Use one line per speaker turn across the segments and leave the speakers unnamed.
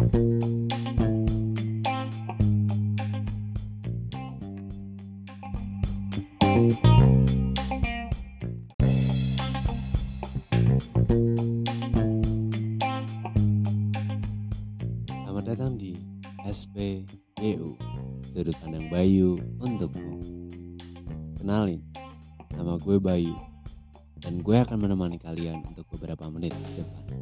Selamat datang di SPBU Sudut Pandang Bayu untukmu. Kenalin, nama gue Bayu Dan gue akan menemani kalian untuk beberapa menit ke depan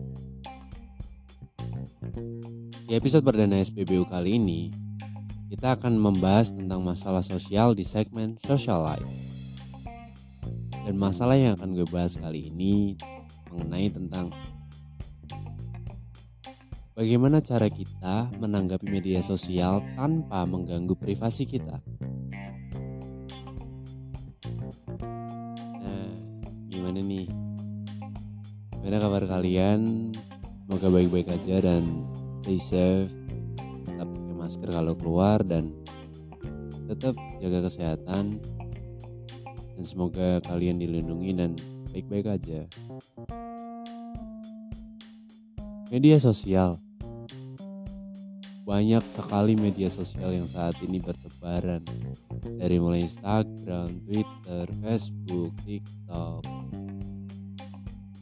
episode perdana SPBU kali ini Kita akan membahas tentang masalah sosial di segmen Social Life Dan masalah yang akan gue bahas kali ini Mengenai tentang Bagaimana cara kita menanggapi media sosial tanpa mengganggu privasi kita? Nah, gimana nih? Gimana kabar kalian? Semoga baik-baik aja dan stay safe. Tetap pakai masker kalau keluar dan tetap jaga kesehatan. Dan semoga kalian dilindungi dan baik-baik aja. Media sosial banyak sekali media sosial yang saat ini bertebaran dari mulai Instagram, Twitter, Facebook, TikTok,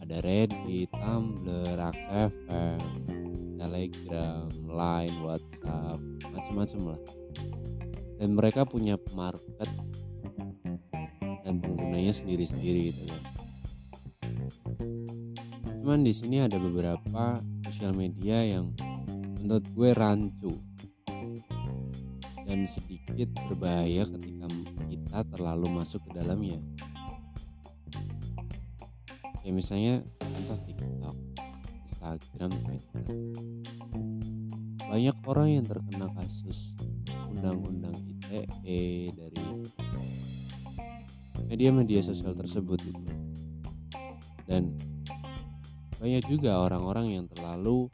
ada Reddit, Tumblr, AXFM, Telegram, Line, WhatsApp, macam-macam lah. Dan mereka punya market dan penggunanya sendiri-sendiri gitu kan. Cuman di sini ada beberapa sosial media yang menurut gue rancu dan sedikit berbahaya ketika kita terlalu masuk ke dalamnya ya misalnya contoh TikTok, Instagram, Twitter banyak orang yang terkena kasus undang-undang ITE dari media-media sosial tersebut gitu. dan banyak juga orang-orang yang terlalu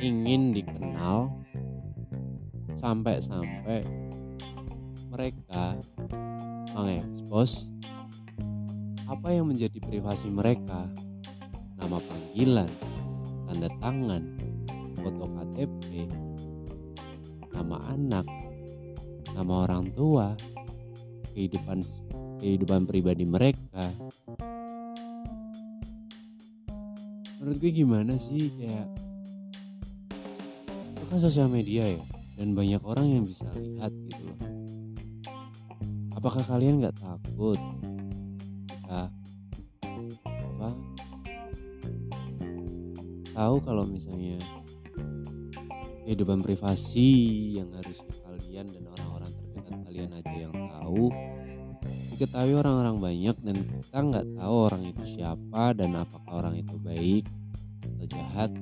ingin dikenal sampai-sampai mereka mengekspos apa yang menjadi privasi mereka nama panggilan tanda tangan foto KTP nama anak nama orang tua kehidupan kehidupan pribadi mereka. Menurut gue gimana sih kayak itu kan sosial media ya dan banyak orang yang bisa lihat gitu loh. Apakah kalian nggak takut? Jika tahu kalau misalnya kehidupan privasi yang harus kalian dan orang-orang terdekat kalian aja yang tahu. Diketahui orang-orang banyak dan kita nggak tahu orang itu siapa dan apakah orang itu baik atau jahat.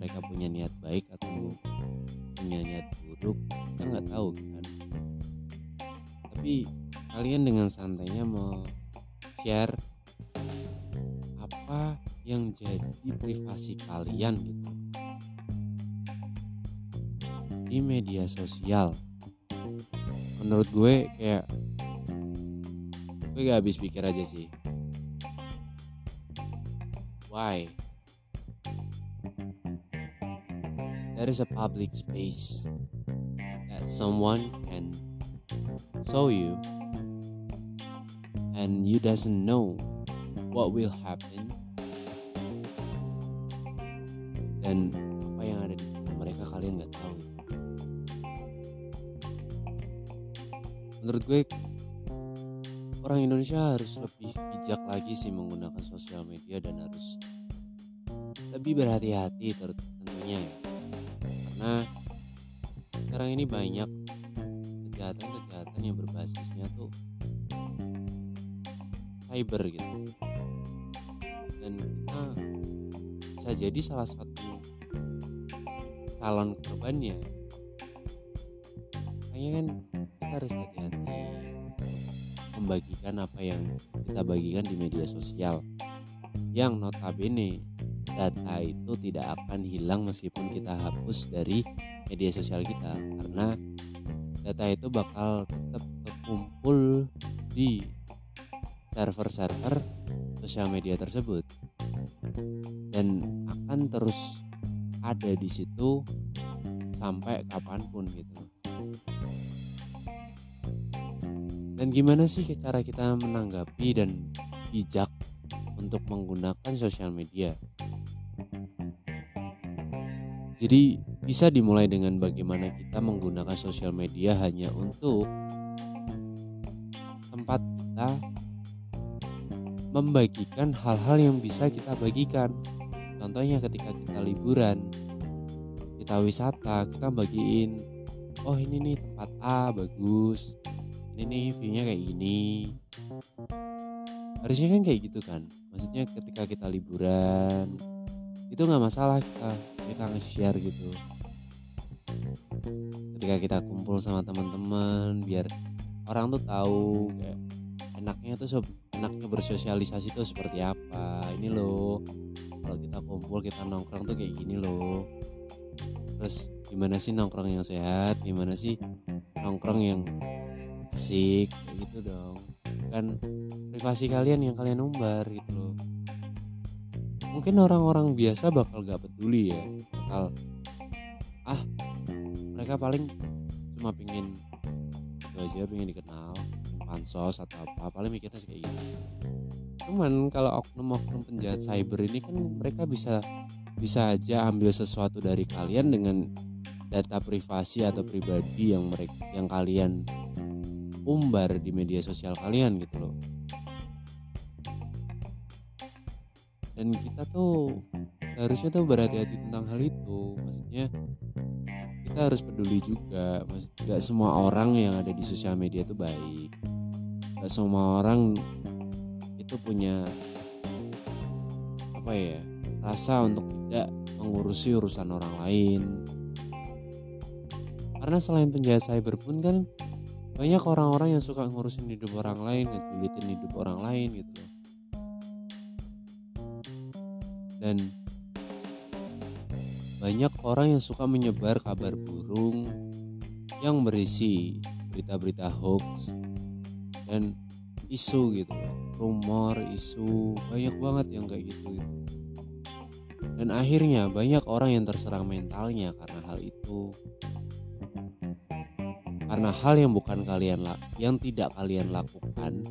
Mereka punya niat baik atau punya niat buruk kita nggak tahu kan. Tapi kalian dengan santainya mau share apa yang jadi privasi kalian gitu. Di media sosial. Menurut gue kayak gue gak habis pikir aja sih. Why? There is a public space that someone can show you and you doesn't know what will happen dan apa yang ada di mereka kalian nggak tahu. Menurut gue orang Indonesia harus lebih bijak lagi sih menggunakan sosial media dan harus lebih berhati-hati tentunya. Ya karena sekarang ini banyak kejahatan-kejahatan yang berbasisnya tuh cyber gitu. Dan kita bisa jadi salah satu calon korbannya kayaknya kan kita harus hati-hati membagikan apa yang kita bagikan di media sosial. Yang notabene data itu tidak akan hilang meskipun kita hapus dari media sosial kita. Karena data itu bakal tetap terkumpul di server-server sosial media tersebut. Dan akan terus ada di situ sampai kapan pun gitu dan gimana sih cara kita menanggapi dan bijak untuk menggunakan sosial media jadi bisa dimulai dengan bagaimana kita menggunakan sosial media hanya untuk tempat kita membagikan hal-hal yang bisa kita bagikan. Contohnya ketika kita liburan, kita wisata, kita bagiin, oh ini nih tempat A bagus, ini nih viewnya kayak gini. Harusnya kan kayak gitu kan. Maksudnya ketika kita liburan, itu nggak masalah kita kita nge-share gitu ketika kita kumpul sama teman-teman biar orang tuh tahu kayak enaknya tuh enaknya bersosialisasi tuh seperti apa? Ini loh kalau kita kumpul kita nongkrong tuh kayak gini loh. Terus gimana sih nongkrong yang sehat? Gimana sih nongkrong yang asik? Gitu dong. Kan privasi kalian yang kalian umbar gitu loh. Mungkin orang-orang biasa bakal gak peduli ya. Bakal ah mereka paling cuma pingin itu aja pingin dikenal pansos atau apa paling mikirnya kayak gitu. Cuman kalau oknum-oknum penjahat cyber ini kan mereka bisa bisa aja ambil sesuatu dari kalian dengan data privasi atau pribadi yang mereka yang kalian umbar di media sosial kalian gitu loh. Dan kita tuh harusnya tuh berhati-hati tentang hal itu maksudnya kita harus peduli juga maksud gak semua orang yang ada di sosial media itu baik semua orang itu punya apa ya rasa untuk tidak mengurusi urusan orang lain. Karena selain penjahat cyber pun kan banyak orang-orang yang suka ngurusin hidup orang lain ngejulitin hidup orang lain gitu. Dan banyak orang yang suka menyebar kabar burung yang berisi berita-berita hoax dan isu gitu. Rumor isu banyak banget yang kayak gitu, gitu. Dan akhirnya banyak orang yang terserang mentalnya karena hal itu. Karena hal yang bukan kalian yang tidak kalian lakukan.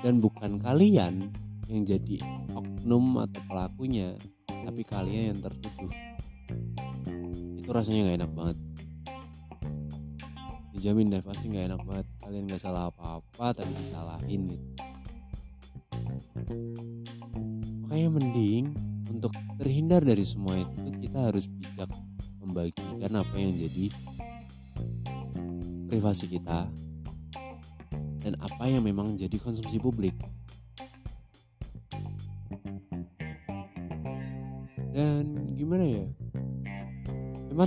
Dan bukan kalian yang jadi oknum atau pelakunya tapi kalian yang tertuduh. Itu rasanya nggak enak banget dijamin deh pasti nggak enak banget. Kalian nggak salah apa-apa tapi disalahin gitu. Makanya mending untuk terhindar dari semua itu kita harus bijak membagikan apa yang jadi privasi kita dan apa yang memang jadi konsumsi publik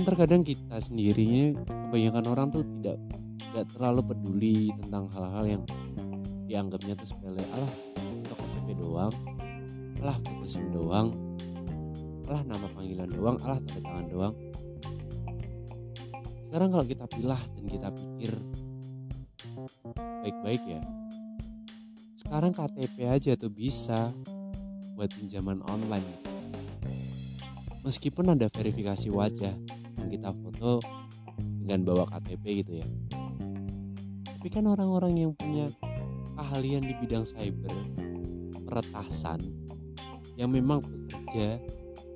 memang terkadang kita sendirinya kebanyakan orang tuh tidak tidak terlalu peduli tentang hal-hal yang dianggapnya tuh sepele. Alah untuk KTP doang. Alah foto sim doang. Alah nama panggilan doang. Alah tanda tangan doang. Sekarang kalau kita pilah dan kita pikir baik-baik ya sekarang KTP aja tuh bisa buat pinjaman online. Meskipun ada verifikasi wajah yang kita foto dengan bawa KTP gitu ya. Tapi kan orang-orang yang punya keahlian di bidang cyber peretasan yang memang bekerja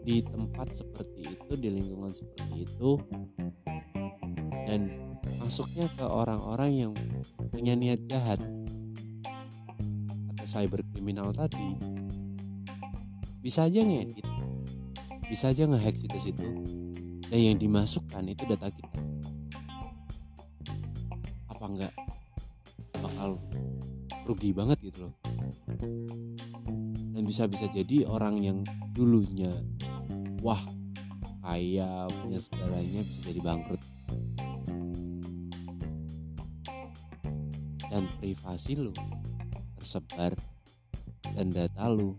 di tempat seperti itu di lingkungan seperti itu dan masuknya ke orang-orang yang punya niat jahat atau cyber kriminal tadi bisa aja ngedit bisa aja ngehack situs itu dan yang dimasukkan itu data kita. Apa enggak bakal rugi banget gitu loh. Dan bisa-bisa jadi orang yang dulunya wah kaya punya segalanya bisa jadi bangkrut. Dan privasi lo tersebar dan data lo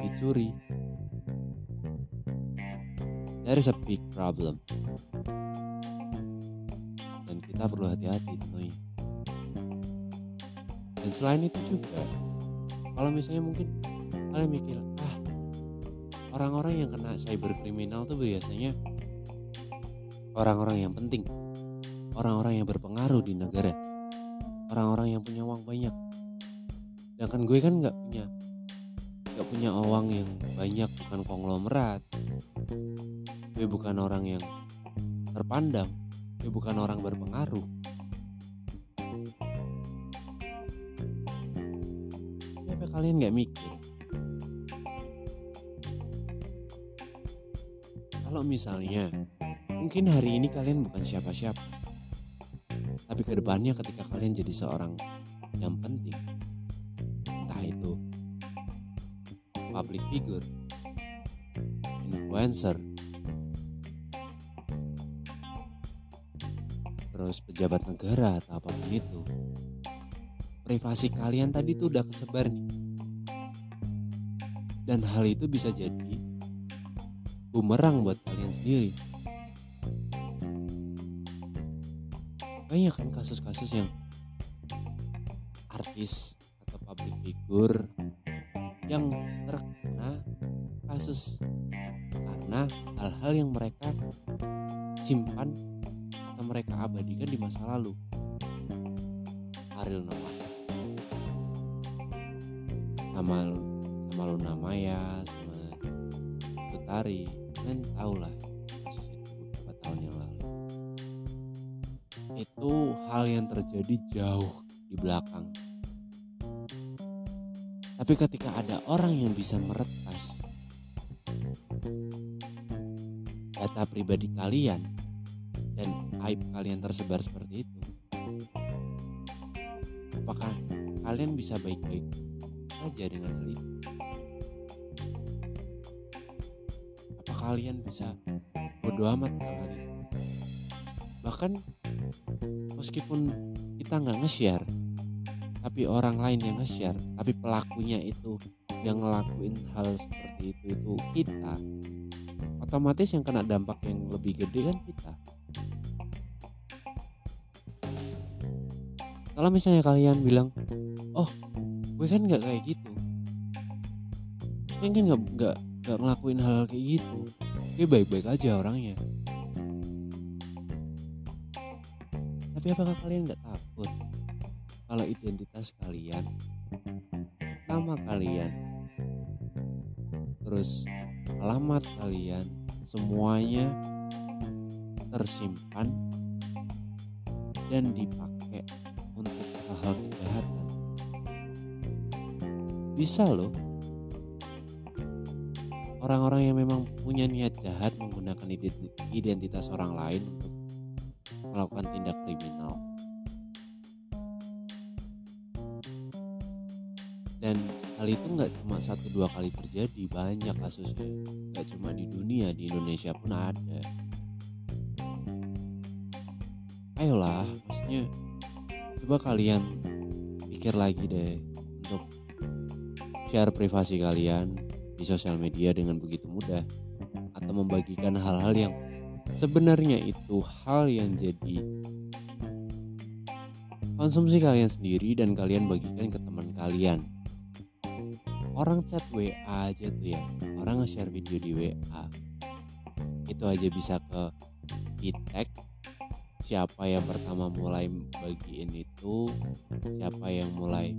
dicuri There is a big problem. Dan kita perlu hati-hati tentunya. Dan selain itu juga, kalau misalnya mungkin kalian mikir, ah orang-orang yang kena cyberkriminal tuh biasanya orang-orang yang penting orang-orang yang berpengaruh di negara orang-orang yang punya uang banyak sedangkan gue kan nggak punya nggak punya uang yang banyak bukan konglomerat gue bukan orang yang terpandang. Gue bukan orang berpengaruh. Kenapa kalian nggak mikir? Kalau misalnya mungkin hari ini kalian bukan siapa-siapa. Tapi ke depannya ketika kalian jadi seorang yang penting. Entah itu public figure influencer pejabat negara atau apa pun itu. Privasi kalian tadi tuh udah kesebar nih. Dan hal itu bisa jadi bumerang buat kalian sendiri. Banyak kan kasus-kasus yang artis atau public figure yang terkena kasus karena hal-hal yang mereka simpan atau mereka abadikan di masa lalu. Ariel Noah. Sama sama Luna Maya sama Putari kalian tahu lah kasus itu beberapa tahun yang lalu. Itu hal yang terjadi jauh di belakang. Tapi ketika ada orang yang bisa meretas data pribadi kalian aib kalian tersebar seperti itu? Apakah kalian bisa baik-baik saja dengan hal itu apa kalian bisa bodo amat dengan hal itu bahkan meskipun kita nggak nge-share tapi orang lain yang nge-share tapi pelakunya itu yang ngelakuin hal seperti itu itu kita. Otomatis yang kena dampak yang lebih gede kan kita kalau misalnya kalian bilang oh gue kan nggak kayak gitu. Gue kan nggak nggak nggak ngelakuin hal kayak gitu. Gue baik-baik aja orangnya. Tapi apakah kalian nggak takut kalau identitas kalian nama kalian terus alamat kalian semuanya tersimpan dan dipakai hal-hal kejahatan bisa loh. Orang-orang yang memang punya niat jahat menggunakan identitas orang lain untuk melakukan tindak kriminal. Dan hal itu nggak cuma satu dua kali terjadi banyak kasusnya. Nggak cuma di dunia di Indonesia pun ada. Ayolah maksudnya coba kalian pikir lagi deh untuk share privasi kalian di sosial media dengan begitu mudah atau membagikan hal-hal yang sebenarnya itu hal yang jadi konsumsi kalian sendiri dan kalian bagikan ke teman kalian. Orang chat WA aja tuh ya orang nge-share video di WA itu aja bisa ke di siapa yang pertama mulai bagiin itu siapa yang mulai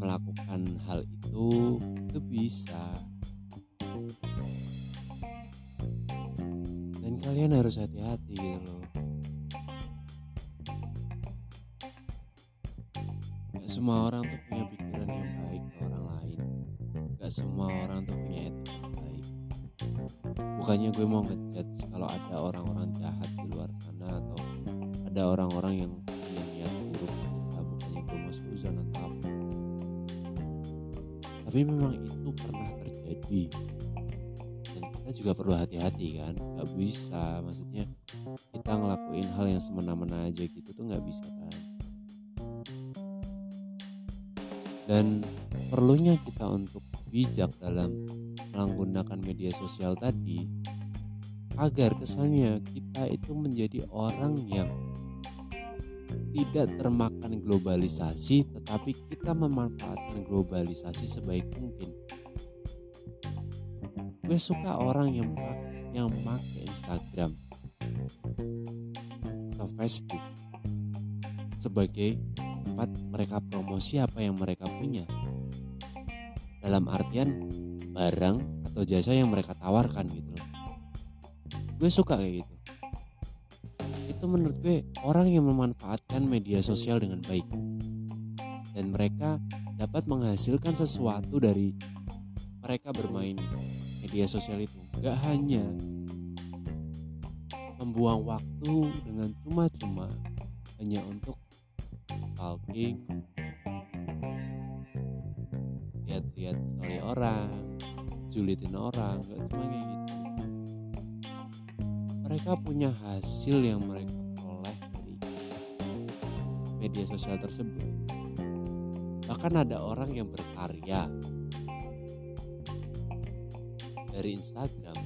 melakukan hal itu itu bisa. Dan kalian harus hati-hati gitu loh. Gak semua orang tuh punya pikiran yang baik ke orang lain. Gak semua orang tuh punya etika yang baik. Bukannya gue mau ngejudge kalau ada orang-orang jahat ada orang-orang yang punya niat buruk kita bukannya gue mau suzon atau apa. Tapi memang itu pernah terjadi. Dan kita juga perlu hati-hati kan nggak bisa maksudnya kita ngelakuin hal yang semena-mena aja gitu tuh nggak bisa kan. Dan perlunya kita untuk bijak dalam menggunakan media sosial tadi agar kesannya kita itu menjadi orang yang tidak termakan globalisasi tetapi kita memanfaatkan globalisasi sebaik mungkin. Gue suka orang yang yang pakai Instagram atau Facebook sebagai tempat mereka promosi apa yang mereka punya. Dalam artian barang atau jasa yang mereka tawarkan gitu loh. Gue suka kayak gitu itu menurut gue orang yang memanfaatkan media sosial dengan baik. Dan mereka dapat menghasilkan sesuatu dari mereka bermain media sosial itu. Gak hanya membuang waktu dengan cuma-cuma hanya untuk stalking lihat-lihat story orang julitin orang gak cuma kayak gitu mereka punya hasil yang mereka peroleh dari media sosial tersebut. Bahkan ada orang yang berkarya dari Instagram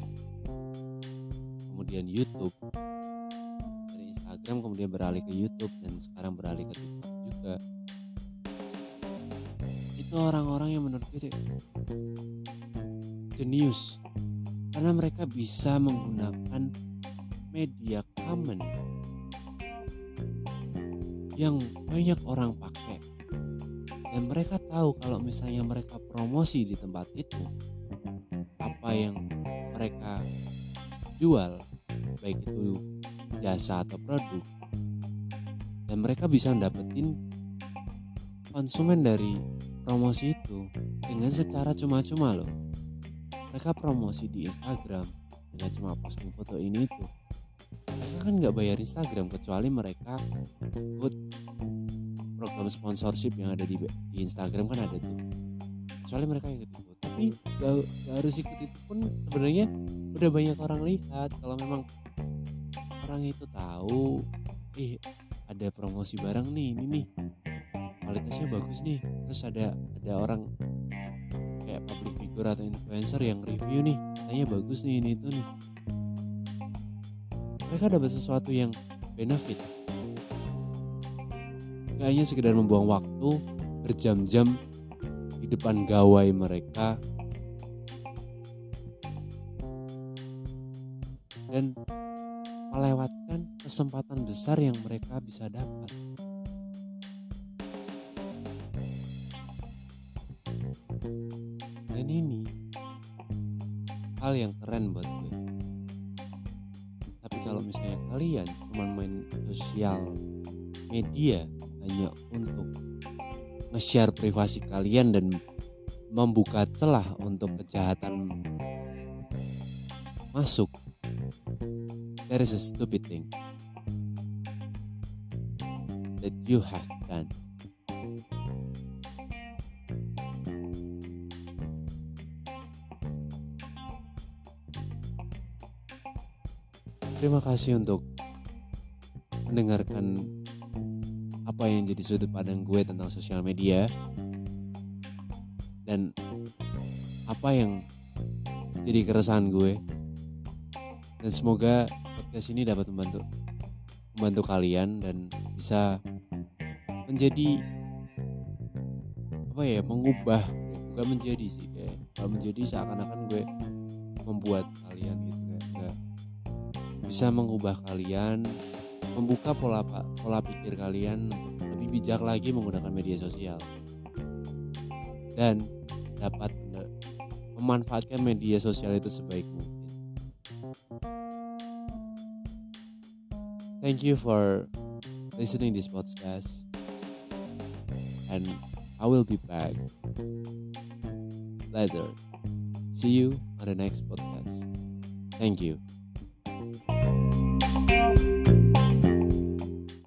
kemudian YouTube. Dari Instagram kemudian beralih ke YouTube dan sekarang beralih ke TikTok juga. Itu orang-orang yang menurut gue jenius. Karena mereka bisa menggunakan media common yang banyak orang pakai. Dan mereka tahu kalau misalnya mereka promosi di tempat itu apa yang mereka jual baik itu jasa atau produk dan mereka bisa dapetin konsumen dari promosi itu dengan secara cuma-cuma loh. Mereka promosi di Instagram dengan cuma posting foto ini itu kan nggak bayar Instagram kecuali mereka ikut program sponsorship yang ada di, di Instagram kan ada tuh. Kecuali mereka yang ikut tapi gak, gak harus ikut itu pun sebenarnya udah banyak orang lihat. Kalau memang orang itu tahu ih ada promosi barang nih ini nih. Kualitasnya bagus nih. Terus ada ada orang kayak public figure atau influencer yang review nih katanya bagus nih ini itu nih mereka dapat sesuatu yang benefit gak hanya sekedar membuang waktu berjam-jam di depan gawai mereka dan melewatkan kesempatan besar yang mereka bisa dapat. Dan ini hal yang keren buat gue. Kalau misalnya kalian cuma main sosial media hanya untuk nge-share privasi kalian dan membuka celah untuk kejahatan masuk that is a stupid thing that you have done Terima kasih untuk mendengarkan apa yang jadi sudut pandang gue tentang sosial media dan apa yang jadi keresahan gue. Dan semoga podcast ini dapat membantu membantu kalian dan bisa menjadi apa ya mengubah bukan menjadi sih kayak menjadi seakan-akan gue membuat kalian bisa mengubah kalian membuka pola pola pikir kalian lebih bijak lagi menggunakan media sosial dan dapat memanfaatkan media sosial itu sebaik mungkin. Thank you for listening this podcast and I will be back later. See you on the next podcast. Thank you.